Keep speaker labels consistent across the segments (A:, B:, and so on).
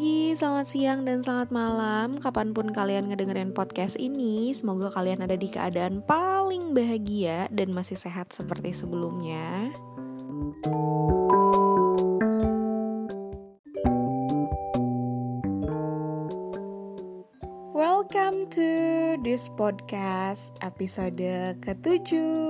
A: pagi, selamat siang, dan selamat malam Kapan pun kalian ngedengerin podcast ini Semoga kalian ada di keadaan paling bahagia Dan masih sehat seperti sebelumnya Welcome to this podcast episode ketujuh.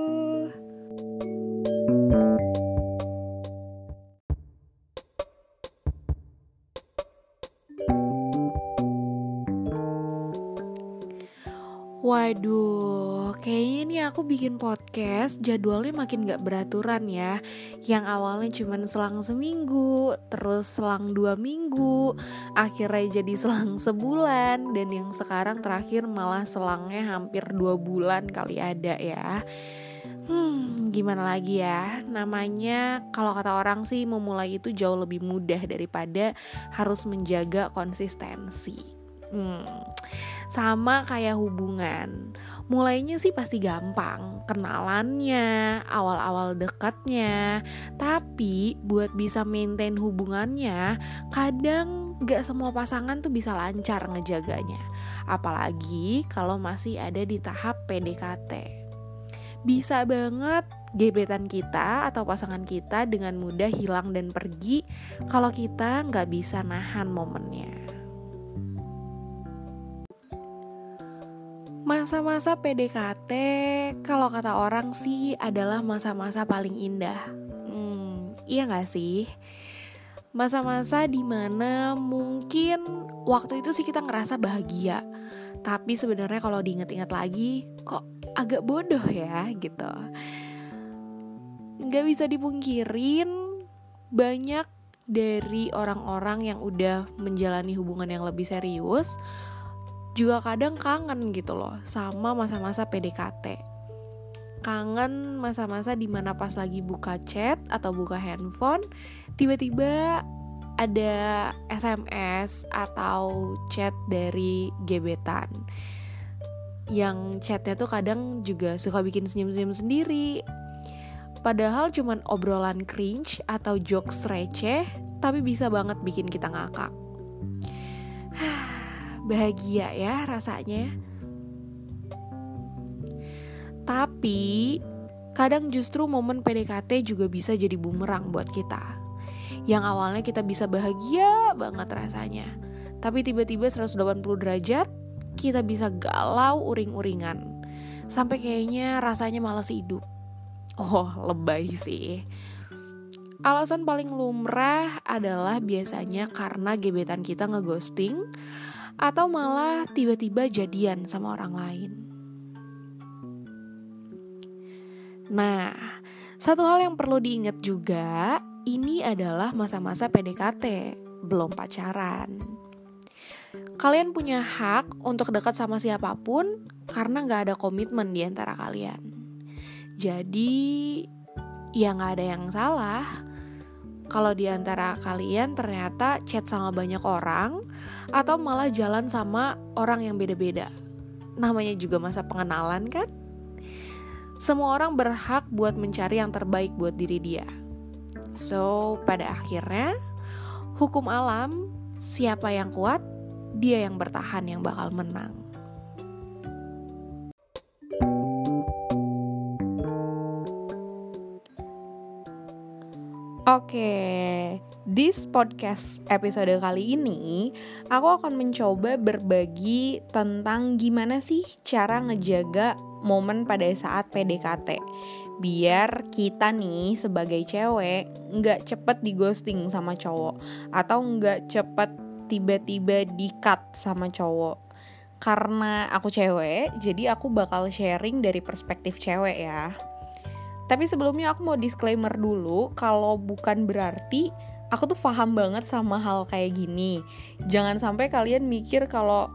A: Bikin podcast jadwalnya makin gak beraturan ya Yang awalnya cuma selang seminggu, terus selang dua minggu Akhirnya jadi selang sebulan Dan yang sekarang terakhir malah selangnya hampir dua bulan kali ada ya Hmm, gimana lagi ya? Namanya kalau kata orang sih memulai itu jauh lebih mudah daripada harus menjaga konsistensi. Hmm, sama kayak hubungan. Mulainya sih pasti gampang, kenalannya, awal-awal dekatnya. Tapi buat bisa maintain hubungannya, kadang gak semua pasangan tuh bisa lancar ngejaganya. Apalagi kalau masih ada di tahap PDKT. Bisa banget gebetan kita atau pasangan kita dengan mudah hilang dan pergi kalau kita nggak bisa nahan momennya. Masa-masa PDKT kalau kata orang sih adalah masa-masa paling indah. Hmm, iya gak sih? Masa-masa di mana mungkin waktu itu sih kita ngerasa bahagia. Tapi sebenarnya kalau diinget-inget lagi kok agak bodoh ya gitu. Gak bisa dipungkirin banyak dari orang-orang yang udah menjalani hubungan yang lebih serius juga kadang kangen gitu loh sama masa-masa PDKT. Kangen masa-masa di mana pas lagi buka chat atau buka handphone, tiba-tiba ada SMS atau chat dari gebetan. Yang chatnya tuh kadang juga suka bikin senyum-senyum sendiri. Padahal cuman obrolan cringe atau jokes receh, tapi bisa banget bikin kita ngakak bahagia ya rasanya. Tapi kadang justru momen PDKT juga bisa jadi bumerang buat kita. Yang awalnya kita bisa bahagia banget rasanya. Tapi tiba-tiba 180 derajat kita bisa galau uring-uringan. Sampai kayaknya rasanya malas hidup. Oh, lebay sih. Alasan paling lumrah adalah biasanya karena gebetan kita ngeghosting atau malah tiba-tiba jadian sama orang lain. Nah, satu hal yang perlu diingat juga, ini adalah masa-masa PDKT, belum pacaran. Kalian punya hak untuk dekat sama siapa pun karena nggak ada komitmen di antara kalian. Jadi, ya nggak ada yang salah kalau di antara kalian ternyata chat sama banyak orang atau malah jalan sama orang yang beda-beda. Namanya juga masa pengenalan kan? Semua orang berhak buat mencari yang terbaik buat diri dia. So, pada akhirnya hukum alam siapa yang kuat, dia yang bertahan yang bakal menang. Oke, this podcast episode kali ini aku akan mencoba berbagi tentang gimana sih cara ngejaga momen pada saat PDKT biar kita nih sebagai cewek nggak cepet di ghosting sama cowok atau nggak cepet tiba-tiba di cut sama cowok. Karena aku cewek jadi aku bakal sharing dari perspektif cewek ya. Tapi sebelumnya aku mau disclaimer dulu kalau bukan berarti aku tuh paham banget sama hal kayak gini. Jangan sampai kalian mikir kalau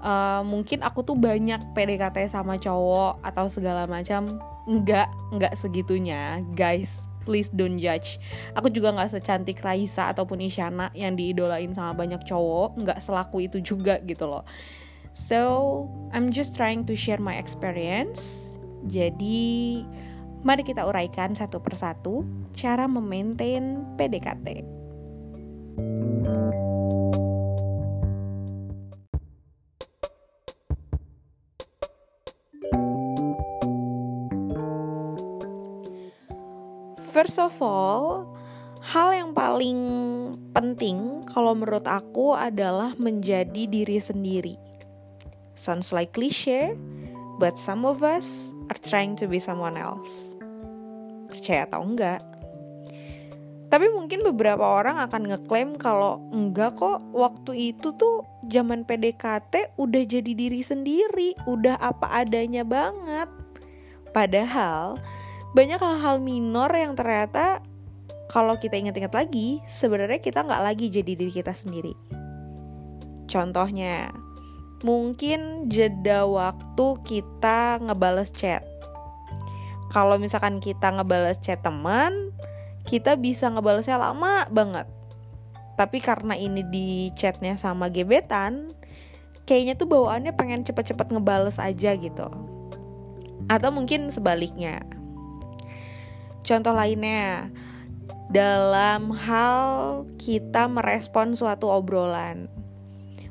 A: uh, mungkin aku tuh banyak PDKT sama cowok atau segala macam. Enggak, enggak segitunya, guys. Please don't judge. Aku juga nggak secantik Raisa ataupun Isyana yang diidolain sama banyak cowok. Nggak selaku itu juga gitu loh. So, I'm just trying to share my experience. Jadi, Mari kita uraikan satu persatu cara memaintain PDKT. First of all, hal yang paling penting kalau menurut aku adalah menjadi diri sendiri. Sounds like cliche, but some of us are trying to be someone else. Percaya atau enggak? Tapi mungkin beberapa orang akan ngeklaim kalau enggak kok waktu itu tuh zaman PDKT udah jadi diri sendiri, udah apa adanya banget. Padahal banyak hal-hal minor yang ternyata kalau kita ingat-ingat lagi, sebenarnya kita nggak lagi jadi diri kita sendiri. Contohnya, mungkin jeda waktu kita ngebales chat. Kalau misalkan kita ngebales chat teman, kita bisa ngebalesnya lama banget. Tapi karena ini di chatnya sama gebetan, kayaknya tuh bawaannya pengen cepet-cepet ngebales aja gitu. Atau mungkin sebaliknya. Contoh lainnya, dalam hal kita merespon suatu obrolan.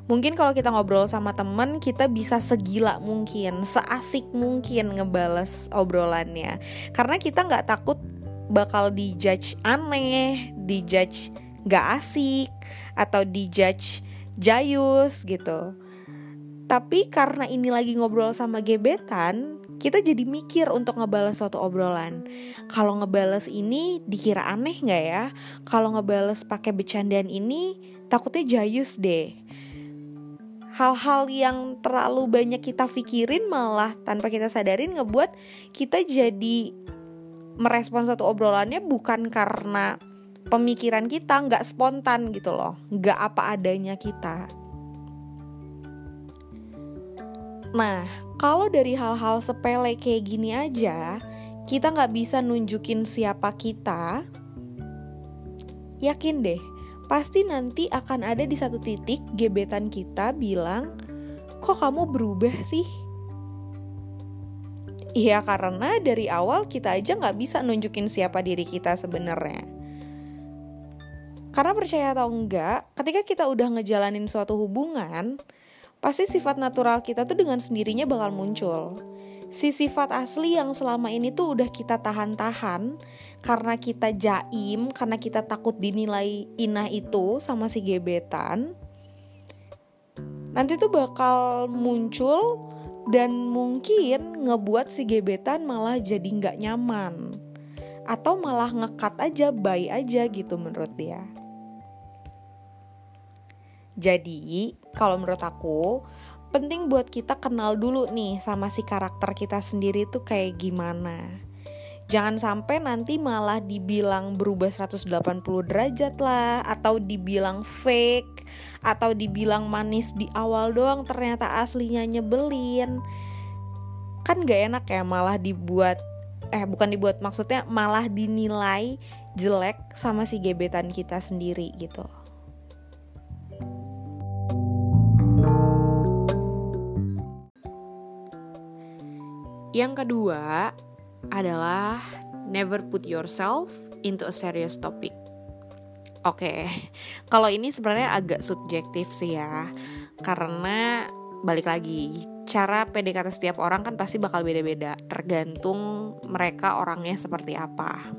A: Mungkin kalau kita ngobrol sama temen, kita bisa segila mungkin, seasik mungkin ngebales obrolannya. Karena kita nggak takut bakal dijudge aneh, dijudge gak asik, atau dijudge jayus gitu. Tapi karena ini lagi ngobrol sama gebetan, kita jadi mikir untuk ngebales suatu obrolan. Kalau ngebales ini dikira aneh nggak ya? Kalau ngebales pakai bercandaan ini takutnya jayus deh. Hal-hal yang terlalu banyak kita pikirin malah tanpa kita sadarin ngebuat kita jadi merespon satu obrolannya bukan karena pemikiran kita nggak spontan gitu loh. Nggak apa adanya kita. Nah kalau dari hal-hal sepele kayak gini aja kita nggak bisa nunjukin siapa kita yakin deh pasti nanti akan ada di satu titik gebetan kita bilang kok kamu berubah sih Iya karena dari awal kita aja nggak bisa nunjukin siapa diri kita sebenarnya. Karena percaya atau enggak, ketika kita udah ngejalanin suatu hubungan, pasti sifat natural kita tuh dengan sendirinya bakal muncul. Si sifat asli yang selama ini tuh udah kita tahan-tahan karena kita jaim, karena kita takut dinilai inah itu sama si gebetan. Nanti tuh bakal muncul dan mungkin ngebuat si gebetan malah jadi nggak nyaman atau malah ngekat aja baik aja gitu menurut dia. Jadi kalau menurut aku penting buat kita kenal dulu nih sama si karakter kita sendiri tuh kayak gimana. Jangan sampai nanti malah dibilang berubah 180 derajat lah Atau dibilang fake Atau dibilang manis di awal doang ternyata aslinya nyebelin Kan gak enak ya malah dibuat Eh bukan dibuat maksudnya malah dinilai jelek sama si gebetan kita sendiri gitu Yang kedua, adalah never put yourself into a serious topic. Oke, okay. kalau ini sebenarnya agak subjektif sih ya, karena balik lagi cara PDKT setiap orang kan pasti bakal beda-beda, tergantung mereka orangnya seperti apa.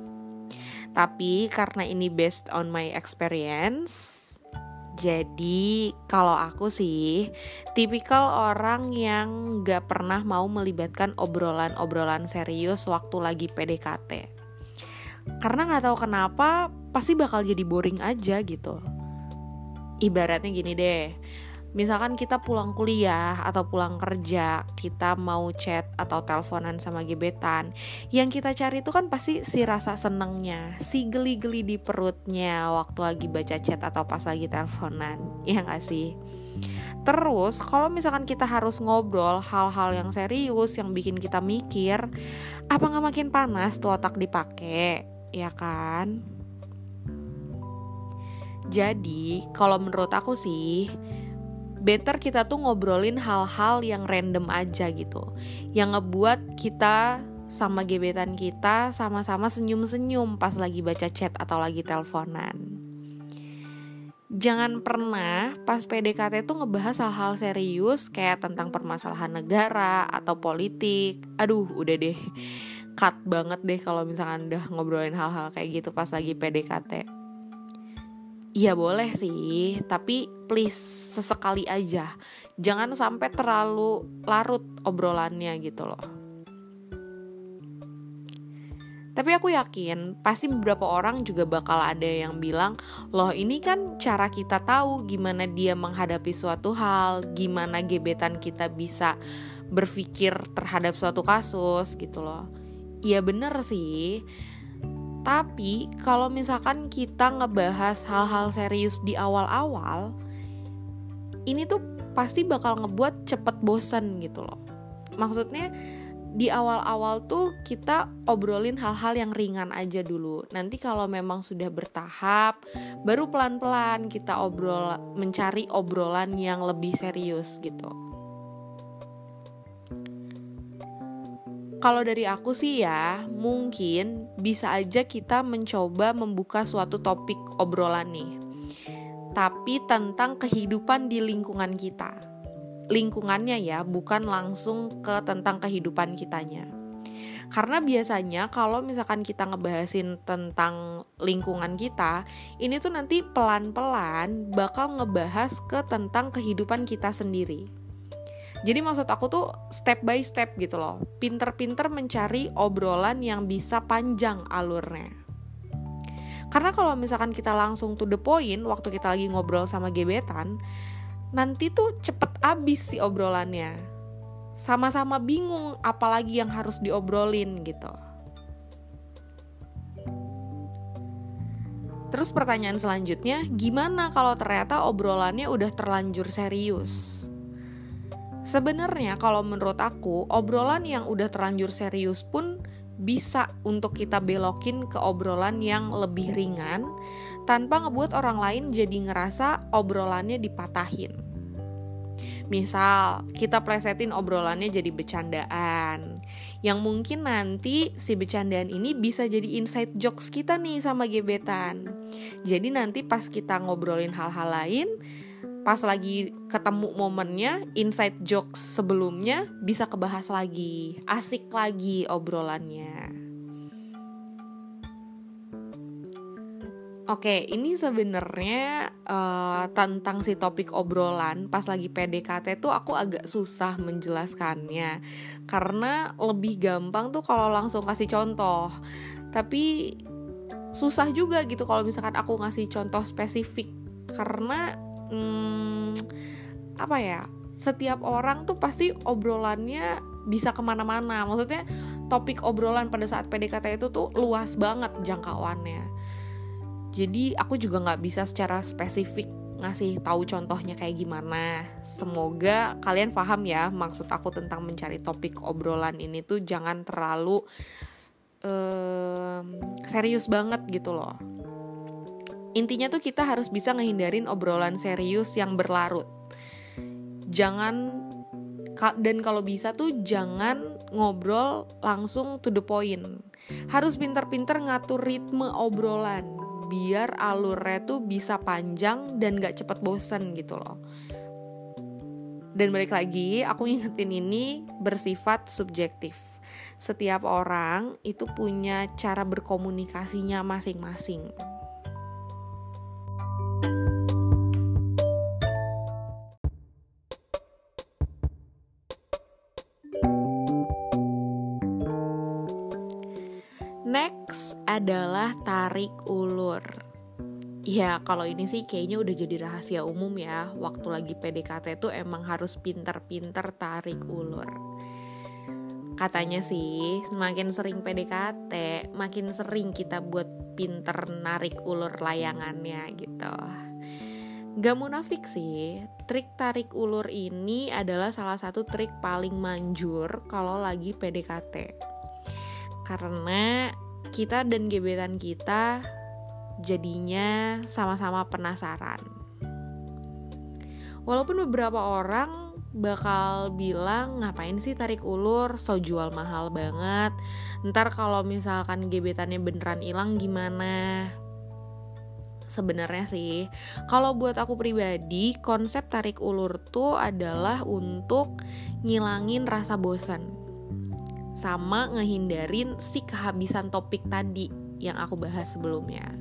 A: Tapi karena ini based on my experience, jadi kalau aku sih tipikal orang yang gak pernah mau melibatkan obrolan-obrolan serius waktu lagi PDKT. Karena gak tahu kenapa pasti bakal jadi boring aja gitu. Ibaratnya gini deh, misalkan kita pulang kuliah atau pulang kerja, kita mau chat atau teleponan sama gebetan, yang kita cari itu kan pasti si rasa senengnya, si geli-geli di perutnya waktu lagi baca chat atau pas lagi teleponan, ya gak sih? Terus kalau misalkan kita harus ngobrol hal-hal yang serius yang bikin kita mikir, apa nggak makin panas tuh otak dipakai, ya kan? Jadi kalau menurut aku sih better kita tuh ngobrolin hal-hal yang random aja gitu. Yang ngebuat kita sama gebetan kita sama-sama senyum-senyum pas lagi baca chat atau lagi teleponan. Jangan pernah pas PDKT tuh ngebahas hal-hal serius kayak tentang permasalahan negara atau politik. Aduh udah deh. Cut banget deh kalau misalkan udah ngobrolin hal-hal kayak gitu pas lagi PDKT. Iya boleh sih, tapi please sesekali aja. Jangan sampai terlalu larut obrolannya gitu loh. Tapi aku yakin pasti beberapa orang juga bakal ada yang bilang, "Loh, ini kan cara kita tahu gimana dia menghadapi suatu hal, gimana gebetan kita bisa berpikir terhadap suatu kasus gitu loh." Iya bener sih. Tapi kalau misalkan kita ngebahas hal-hal serius di awal-awal, ini tuh pasti bakal ngebuat cepet bosen gitu loh. Maksudnya di awal-awal tuh kita obrolin hal-hal yang ringan aja dulu. Nanti kalau memang sudah bertahap, baru pelan-pelan kita obrol mencari obrolan yang lebih serius gitu. Kalau dari aku sih ya, mungkin bisa aja kita mencoba membuka suatu topik obrolan nih. Tapi tentang kehidupan di lingkungan kita lingkungannya ya, bukan langsung ke tentang kehidupan kitanya. Karena biasanya kalau misalkan kita ngebahasin tentang lingkungan kita, ini tuh nanti pelan-pelan bakal ngebahas ke tentang kehidupan kita sendiri. Jadi maksud aku tuh step by step gitu loh. Pinter-pinter mencari obrolan yang bisa panjang alurnya. Karena kalau misalkan kita langsung to the point waktu kita lagi ngobrol sama gebetan, nanti tuh cepet abis si obrolannya. Sama-sama bingung apalagi yang harus diobrolin gitu. Terus pertanyaan selanjutnya, gimana kalau ternyata obrolannya udah terlanjur serius? Sebenarnya kalau menurut aku, obrolan yang udah terlanjur serius pun bisa untuk kita belokin ke obrolan yang lebih ringan tanpa ngebuat orang lain jadi ngerasa obrolannya dipatahin. Misal, kita plesetin obrolannya jadi bercandaan. Yang mungkin nanti si bercandaan ini bisa jadi inside jokes kita nih sama gebetan. Jadi nanti pas kita ngobrolin hal-hal lain, pas lagi ketemu momennya, inside jokes sebelumnya bisa kebahas lagi. Asik lagi obrolannya. Oke, ini sebenarnya uh, tentang si topik obrolan pas lagi PDKT tuh aku agak susah menjelaskannya karena lebih gampang tuh kalau langsung kasih contoh. Tapi susah juga gitu kalau misalkan aku ngasih contoh spesifik karena hmm, apa ya? Setiap orang tuh pasti obrolannya bisa ke mana-mana. Maksudnya topik obrolan pada saat PDKT itu tuh luas banget jangkauannya jadi aku juga nggak bisa secara spesifik ngasih tahu contohnya kayak gimana. Semoga kalian paham ya maksud aku tentang mencari topik obrolan ini tuh jangan terlalu um, serius banget gitu loh. Intinya tuh kita harus bisa ngehindarin obrolan serius yang berlarut. Jangan dan kalau bisa tuh jangan ngobrol langsung to the point. Harus pinter-pinter ngatur ritme obrolan biar alurnya tuh bisa panjang dan gak cepet bosen gitu loh dan balik lagi aku ingetin ini bersifat subjektif setiap orang itu punya cara berkomunikasinya masing-masing adalah tarik ulur. Ya kalau ini sih kayaknya udah jadi rahasia umum ya. Waktu lagi PDKT tuh emang harus pinter-pinter tarik ulur. Katanya sih semakin sering PDKT Makin sering kita buat pinter narik ulur layangannya gitu. Gak munafik sih Trik tarik ulur ini adalah salah satu trik paling manjur kalau lagi PDKT karena kita dan gebetan kita jadinya sama-sama penasaran. Walaupun beberapa orang bakal bilang ngapain sih tarik ulur, so jual mahal banget. Ntar kalau misalkan gebetannya beneran hilang gimana? Sebenarnya sih, kalau buat aku pribadi, konsep tarik ulur tuh adalah untuk ngilangin rasa bosan sama ngehindarin si kehabisan topik tadi yang aku bahas sebelumnya.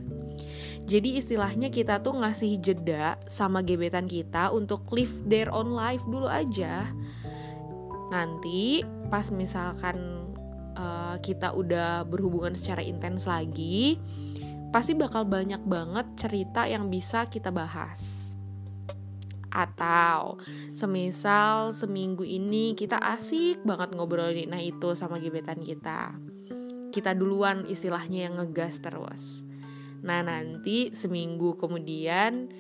A: Jadi istilahnya kita tuh ngasih jeda sama gebetan kita untuk live their own life dulu aja. Nanti pas misalkan uh, kita udah berhubungan secara intens lagi, pasti bakal banyak banget cerita yang bisa kita bahas. Atau semisal seminggu ini kita asik banget ngobrolin nah itu sama gebetan kita. Kita duluan istilahnya yang ngegas terus Nah, nanti seminggu kemudian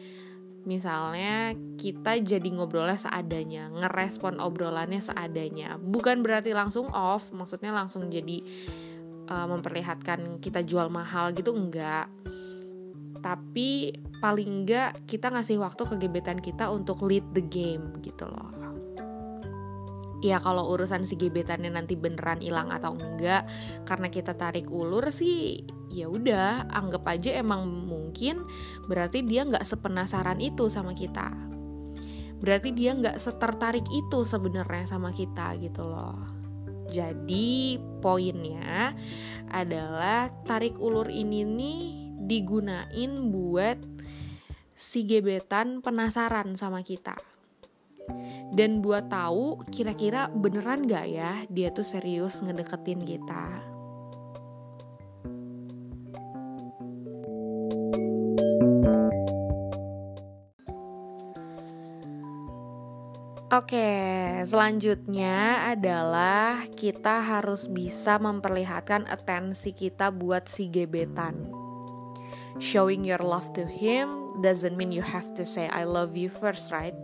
A: misalnya kita jadi ngobrolnya seadanya, ngerespon obrolannya seadanya. Bukan berarti langsung off, maksudnya langsung jadi uh, memperlihatkan kita jual mahal gitu enggak. Tapi paling enggak kita ngasih waktu ke gebetan kita untuk lead the game gitu loh. Ya kalau urusan si gebetannya nanti beneran hilang atau enggak karena kita tarik ulur sih ya udah anggap aja emang mungkin berarti dia nggak sepenasaran itu sama kita. Berarti dia nggak setertarik itu sebenarnya sama kita gitu loh. Jadi poinnya adalah tarik ulur ini nih digunain buat si gebetan penasaran sama kita dan buat tahu kira-kira beneran gak ya dia tuh serius ngedeketin kita. Oke, selanjutnya adalah kita harus bisa memperlihatkan atensi kita buat si gebetan. Showing your love to him doesn't mean you have to say I love you first, right?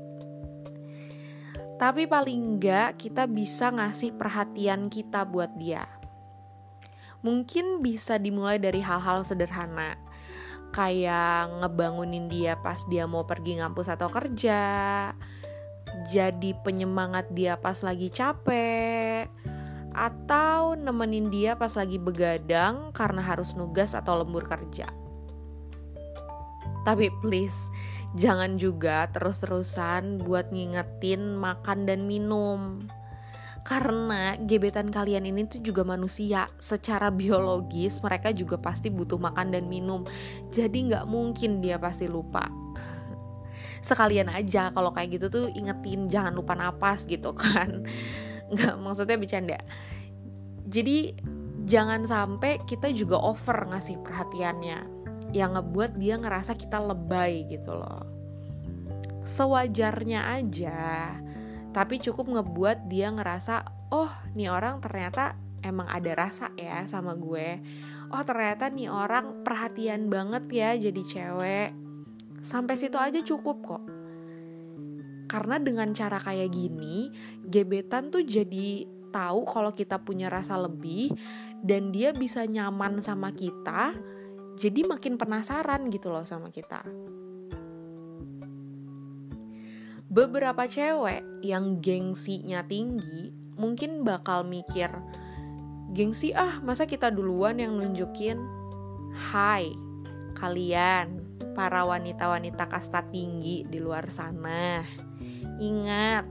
A: Tapi paling enggak kita bisa ngasih perhatian kita buat dia. Mungkin bisa dimulai dari hal-hal sederhana, kayak ngebangunin dia pas dia mau pergi ngampus atau kerja, jadi penyemangat dia pas lagi capek, atau nemenin dia pas lagi begadang karena harus nugas atau lembur kerja. Tapi please, jangan juga terus-terusan buat ngingetin makan dan minum. Karena gebetan kalian ini tuh juga manusia. Secara biologis mereka juga pasti butuh makan dan minum. Jadi nggak mungkin dia pasti lupa. Sekalian aja kalau kayak gitu tuh ingetin jangan lupa napas gitu kan. Nggak maksudnya bercanda. Jadi jangan sampai kita juga over ngasih perhatiannya yang ngebuat dia ngerasa kita lebay gitu loh. Sewajarnya aja, tapi cukup ngebuat dia ngerasa, oh nih orang ternyata emang ada rasa ya sama gue. Oh ternyata nih orang perhatian banget ya jadi cewek. Sampai situ aja cukup kok. Karena dengan cara kayak gini, gebetan tuh jadi tahu kalau kita punya rasa lebih dan dia bisa nyaman sama kita jadi makin penasaran gitu loh sama kita. Beberapa cewek yang gengsinya tinggi mungkin bakal mikir gengsi ah masa kita duluan yang nunjukin? Hai kalian para wanita-wanita kasta tinggi di luar sana. Ingat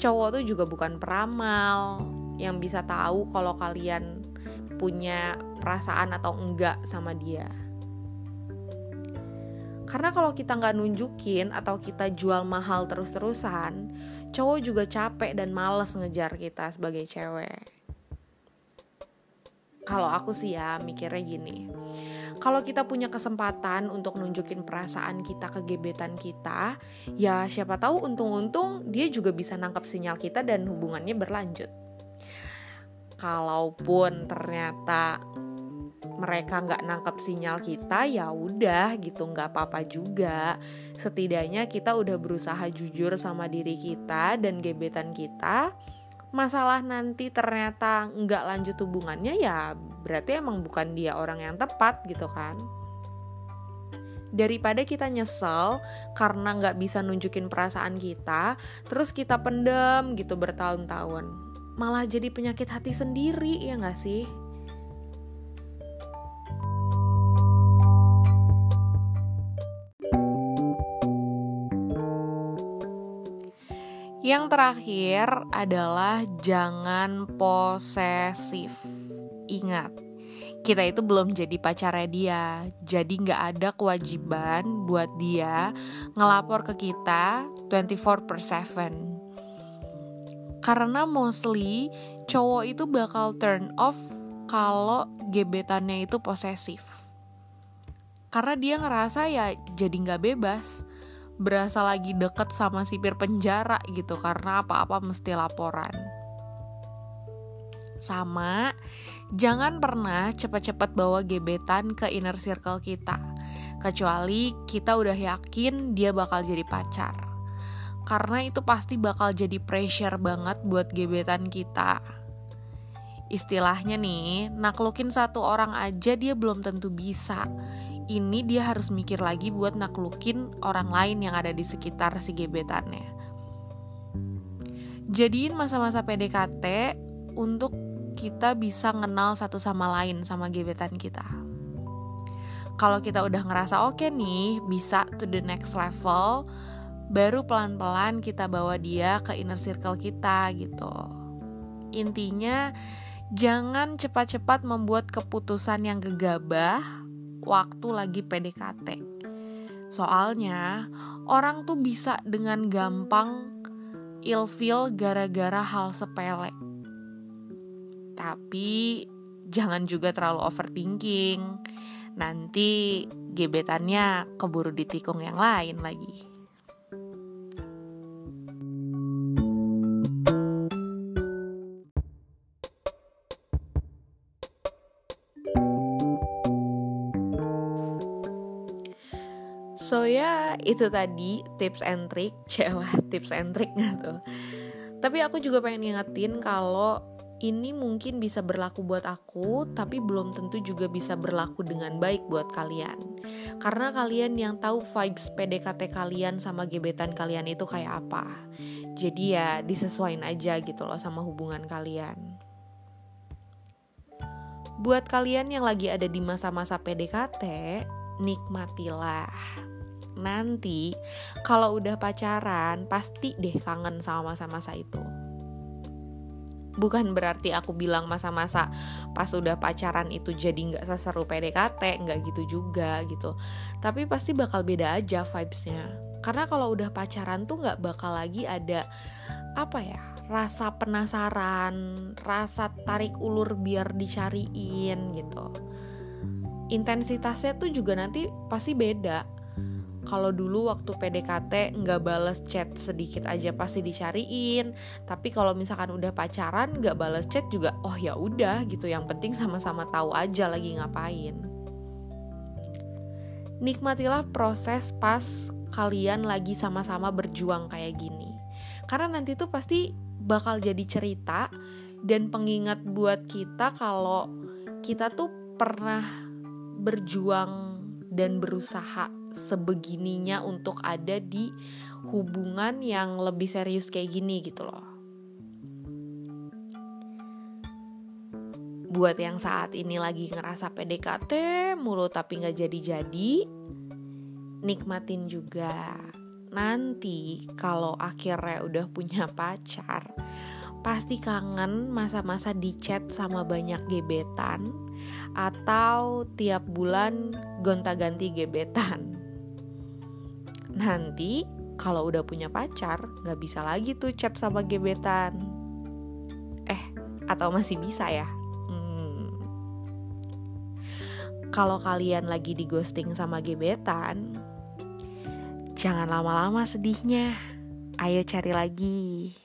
A: cowok tuh juga bukan peramal yang bisa tahu kalau kalian punya perasaan atau enggak sama dia. Karena kalau kita nggak nunjukin atau kita jual mahal terus-terusan, cowok juga capek dan males ngejar kita sebagai cewek. Kalau aku sih ya mikirnya gini, kalau kita punya kesempatan untuk nunjukin perasaan kita ke gebetan kita, ya siapa tahu untung-untung dia juga bisa nangkap sinyal kita dan hubungannya berlanjut. Kalaupun ternyata mereka nggak nangkep sinyal kita ya udah gitu nggak apa-apa juga. Setidaknya kita udah berusaha jujur sama diri kita dan gebetan kita. Masalah nanti ternyata nggak lanjut hubungannya ya berarti emang bukan dia orang yang tepat gitu kan. Daripada kita nyesel karena nggak bisa nunjukin perasaan kita terus kita pendem gitu bertahun-tahun. Malah jadi penyakit hati sendiri ya nggak sih Yang terakhir adalah jangan posesif. Ingat, kita itu belum jadi pacarnya dia, jadi nggak ada kewajiban buat dia ngelapor ke kita 24 per 7. Karena mostly cowok itu bakal turn off kalau gebetannya itu posesif. Karena dia ngerasa ya jadi nggak bebas berasa lagi deket sama sipir penjara gitu karena apa-apa mesti laporan. Sama, jangan pernah cepat-cepat bawa gebetan ke inner circle kita, kecuali kita udah yakin dia bakal jadi pacar. Karena itu pasti bakal jadi pressure banget buat gebetan kita. Istilahnya nih, naklukin satu orang aja dia belum tentu bisa ini dia harus mikir lagi buat naklukin orang lain yang ada di sekitar si gebetannya. Jadiin masa-masa PDKT untuk kita bisa kenal satu sama lain sama gebetan kita. Kalau kita udah ngerasa oke okay nih, bisa to the next level, baru pelan-pelan kita bawa dia ke inner circle kita gitu. Intinya, jangan cepat-cepat membuat keputusan yang gegabah waktu lagi PDKT. Soalnya, orang tuh bisa dengan gampang ilfeel gara-gara hal sepele. Tapi jangan juga terlalu overthinking. Nanti gebetannya keburu ditikung yang lain lagi. Itu tadi tips and trick, celah tips and trick tuh. Tapi aku juga pengen ngingetin kalau ini mungkin bisa berlaku buat aku, tapi belum tentu juga bisa berlaku dengan baik buat kalian. Karena kalian yang tahu vibes PDKT kalian sama gebetan kalian itu kayak apa. Jadi ya disesuaikan aja gitu loh sama hubungan kalian. Buat kalian yang lagi ada di masa-masa PDKT, nikmatilah nanti kalau udah pacaran pasti deh kangen sama masa-masa itu. Bukan berarti aku bilang masa-masa pas udah pacaran itu jadi nggak seseru PDKT nggak gitu juga gitu. Tapi pasti bakal beda aja vibesnya. Karena kalau udah pacaran tuh nggak bakal lagi ada apa ya rasa penasaran rasa tarik ulur biar dicariin gitu. Intensitasnya tuh juga nanti pasti beda kalau dulu waktu PDKT nggak bales chat sedikit aja pasti dicariin. Tapi kalau misalkan udah pacaran nggak bales chat juga oh ya udah gitu. Yang penting sama-sama tahu aja lagi ngapain. Nikmatilah proses pas kalian lagi sama-sama berjuang kayak gini. Karena nanti tuh pasti bakal jadi cerita dan pengingat buat kita kalau kita tuh pernah berjuang dan berusaha sebegininya untuk ada di hubungan yang lebih serius kayak gini gitu loh. Buat yang saat ini lagi ngerasa PDKT mulu tapi nggak jadi-jadi, nikmatin juga. Nanti kalau akhirnya udah punya pacar, pasti kangen masa-masa di chat sama banyak gebetan atau tiap bulan gonta-ganti gebetan. Nanti kalau udah punya pacar, gak bisa lagi tuh chat sama gebetan. Eh, atau masih bisa ya? Hmm. Kalau kalian lagi di ghosting sama gebetan, jangan lama-lama sedihnya. Ayo cari lagi.